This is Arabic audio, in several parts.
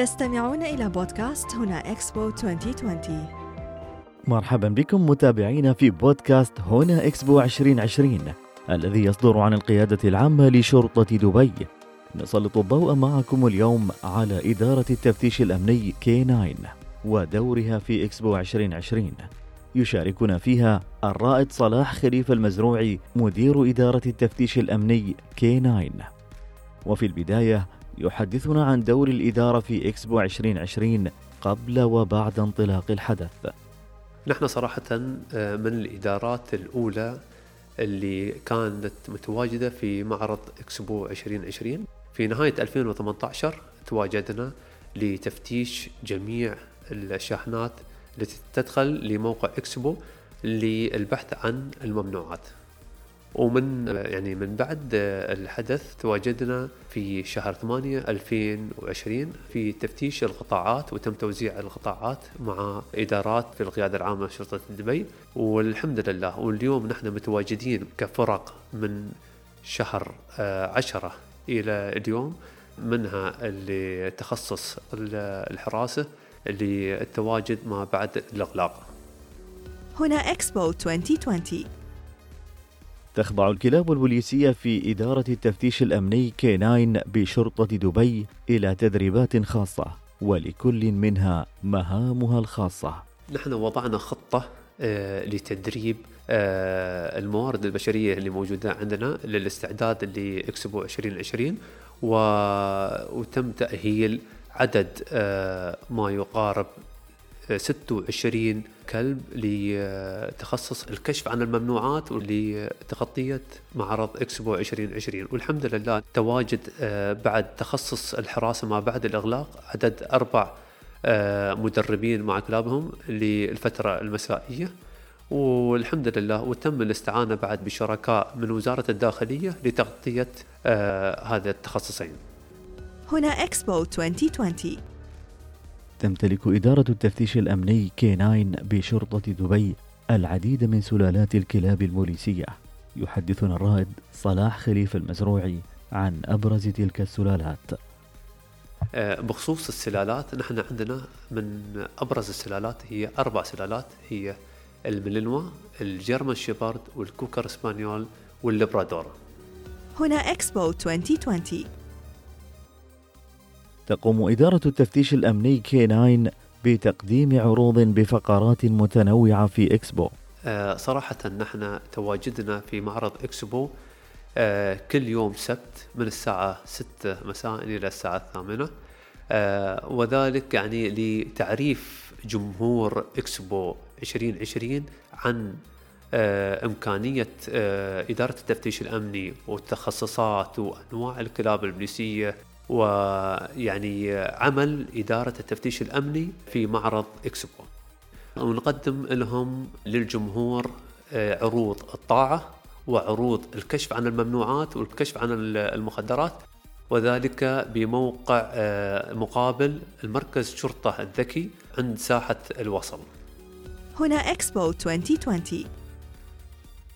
تستمعون إلى بودكاست هنا إكسبو 2020 مرحبا بكم متابعينا في بودكاست هنا إكسبو 2020 الذي يصدر عن القيادة العامة لشرطة دبي. نسلط الضوء معكم اليوم على إدارة التفتيش الأمني كي 9 ودورها في إكسبو 2020 يشاركنا فيها الرائد صلاح خليفة المزروعي مدير إدارة التفتيش الأمني كي 9 وفي البداية يحدثنا عن دور الإدارة في إكسبو 2020 قبل وبعد انطلاق الحدث. نحن صراحة آه، من الإدارات الأولى اللي كانت متواجدة في معرض إكسبو 2020 في نهاية 2018 تواجدنا لتفتيش جميع الشاحنات التي تدخل لموقع إكسبو للبحث عن الممنوعات. ومن يعني من بعد الحدث تواجدنا في شهر 8 2020 في تفتيش القطاعات وتم توزيع القطاعات مع إدارات في القيادة العامة لشرطة دبي. والحمد لله واليوم نحن متواجدين كفرق من شهر 10 إلى اليوم منها اللي تخصص الحراسة اللي التواجد ما بعد الأغلاق. هنا إكسبو 2020 تخضع الكلاب البوليسية في إدارة التفتيش الأمني كيناين بشرطة دبي إلى تدريبات خاصة ولكل منها مهامها الخاصة. نحن وضعنا خطة آه، لتدريب آه، الموارد البشرية اللي موجودة عندنا للاستعداد لإكسبو 2020 وتم تأهيل عدد آه، ما يقارب 26 كلب لتخصص الكشف عن الممنوعات ولتغطية معرض إكسبو 2020 والحمد لله تواجد آه، بعد تخصص الحراسة ما بعد الإغلاق عدد أربع آه، مدربين مع كلابهم للفترة المسائية. والحمد لله وتم الاستعانة بعد بشركاء من وزارة الداخلية لتغطية آه، هذا التخصصين. هنا إكسبو 2020 تمتلك إدارة التفتيش الأمني كيناين بشرطة دبي العديد من سلالات الكلاب البوليسية يحدثنا الرائد صلاح خليفة المزروعي عن أبرز تلك السلالات. آه، بخصوص السلالات نحن عندنا من أبرز السلالات هي أربع سلالات هي ال Malinois ال German Shepherd وال Cocker Spaniel والليبرادور. هنا إكسبو 2020 تقوم إدارة التفتيش الأمني كي 9 بتقديم عروض بفقرات متنوعة في إكسبو آه صراحة نحن تواجدنا في معرض إكسبو آه كل يوم سبت من الساعة 6 مساء إلى الساعة الثامنة. آه وذلك يعني لتعريف جمهور إكسبو 2020 عن إمكانية إدارة التفتيش الأمني والتخصصات وأنواع الكلاب البوليسية ويعني عمل إدارة التفتيش الأمني في معرض إكسبو. ونقدم لهم للجمهور آه، عروض الطاعة وعروض الكشف عن الممنوعات والكشف عن المخدرات وذلك بموقع آه، مقابل المركز شرطة الذكي عند ساحة الوصل. هنا إكسبو 2020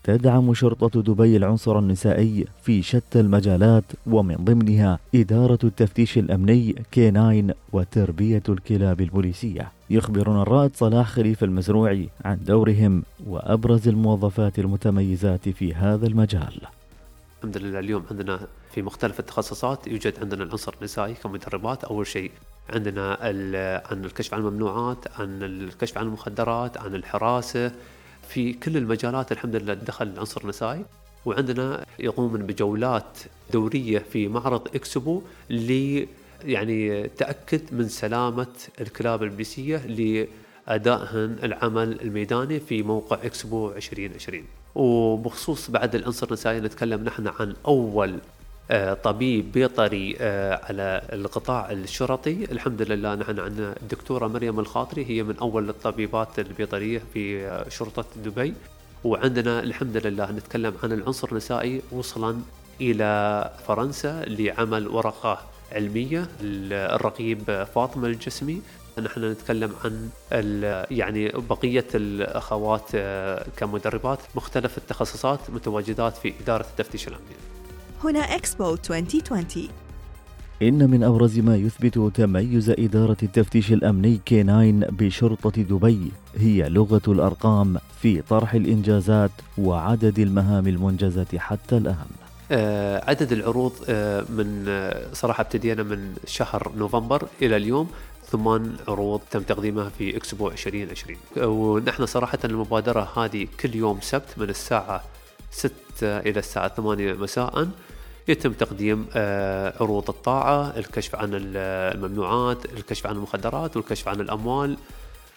تدعم شرطة دبي العنصر النسائي في شتى المجالات ومن ضمنها إدارة التفتيش الأمني كيناين وتربية الكلاب البوليسية. يخبرنا الرائد صلاح خليفة المزروعي عن دورهم وأبرز الموظفات المتميزات في هذا المجال. الحمد لله اليوم عندنا في مختلف التخصصات يوجد عندنا العنصر النسائي كمدربات أول شيء عندنا عن الكشف عن الممنوعات عن الكشف عن المخدرات عن الحراسة في كل المجالات الحمد لله دخل العنصر النسائي وعندنا يقومون بجولات دورية في معرض إكسبو ل يعني تأكد من سلامة الكلاب البوليسيه لأدائهن العمل الميداني في موقع إكسبو 2020 وبخصوص بعد العنصر النسائي نتكلم نحن عن أول طبيب بيطري آه، على القطاع الشرطي. الحمد لله نحن عندنا الدكتورة مريم الخاطري هي من أول الطبيبات البيطرية في آه، شرطة دبي. وعندنا الحمد لله نتكلم عن العنصر النسائي وصلا إلى فرنسا لعمل ورقة علمية الرقيب فاطمة الجسمي. نحن نتكلم عن يعني بقية الأخوات كمدربات. مختلف التخصصات متواجدات في إدارة التفتيش الأمني هنا إكسبو 2020 إن من أبرز ما يثبت تميز إدارة التفتيش الأمني كيناين بشرطة دبي هي لغة الأرقام في طرح الإنجازات وعدد المهام المنجزة حتى الآن. آه، عدد العروض آه، من آه، صراحة ابتدينا من شهر نوفمبر إلى اليوم ثمان عروض تم تقديمها في اكسبو 2020 ونحن صراحة المبادرة هذه كل يوم سبت من الساعة 6 إلى الساعة 8 مساء. يتم تقديم عروض الطاعة الكشف عن الممنوعات الكشف عن المخدرات والكشف عن الأموال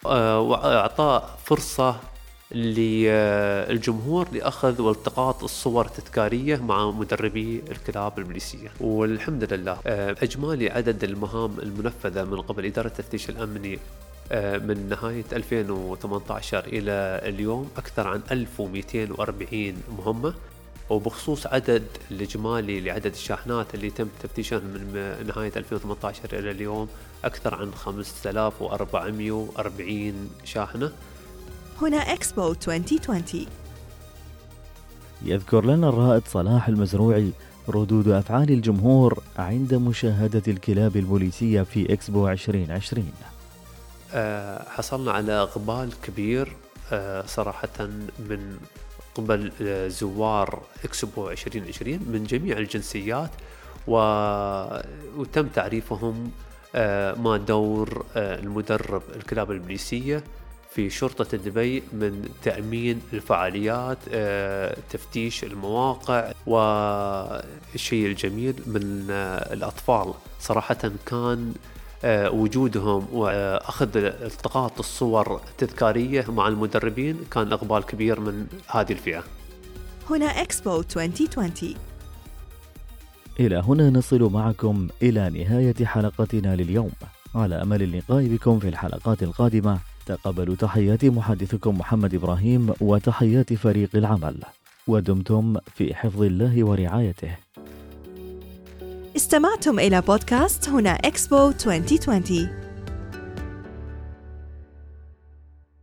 وإعطاء فرصة للجمهور لأخذ والتقاط الصور التذكارية مع مدربي الكلاب البوليسيه والحمد لله آه، إجمالي عدد المهام المنفذة من قبل إدارة التفتيش الأمني آه، من نهاية 2018 إلى اليوم أكثر عن 1240 مهمة. وبخصوص عدد الإجمالي لعدد الشاحنات اللي تم تفتيشها من نهاية 2018 إلى اليوم أكثر عن 5440 شاحنة. هنا إكسبو 2020 يذكر لنا الرائد صلاح المزروعي ردود أفعال الجمهور عند مشاهدة الكلاب البوليسية في إكسبو 2020 أه حصلنا على إقبال كبير أه صراحة من قبل آه، زوار إكسبو 2020 من جميع الجنسيات و... وتم تعريفهم آه، ما دور آه، المدرب الكلاب البوليسية في شرطة دبي من تأمين الفعاليات تفتيش المواقع والشيء الجميل من الأطفال. صراحة كان وجودهم وأخذ التقاط الصور التذكارية مع المدربين كان إقبال كبير من هذه الفئة. هنا اكسبو 2020 إلى هنا نصل معكم إلى نهاية حلقتنا لليوم. على أمل اللقاء بكم في الحلقات القادمة تقبلوا تحيات محدثكم محمد إبراهيم وتحيات فريق العمل. ودمتم في حفظ الله ورعايته. استمعتم إلى بودكاست هنا إكسبو 2020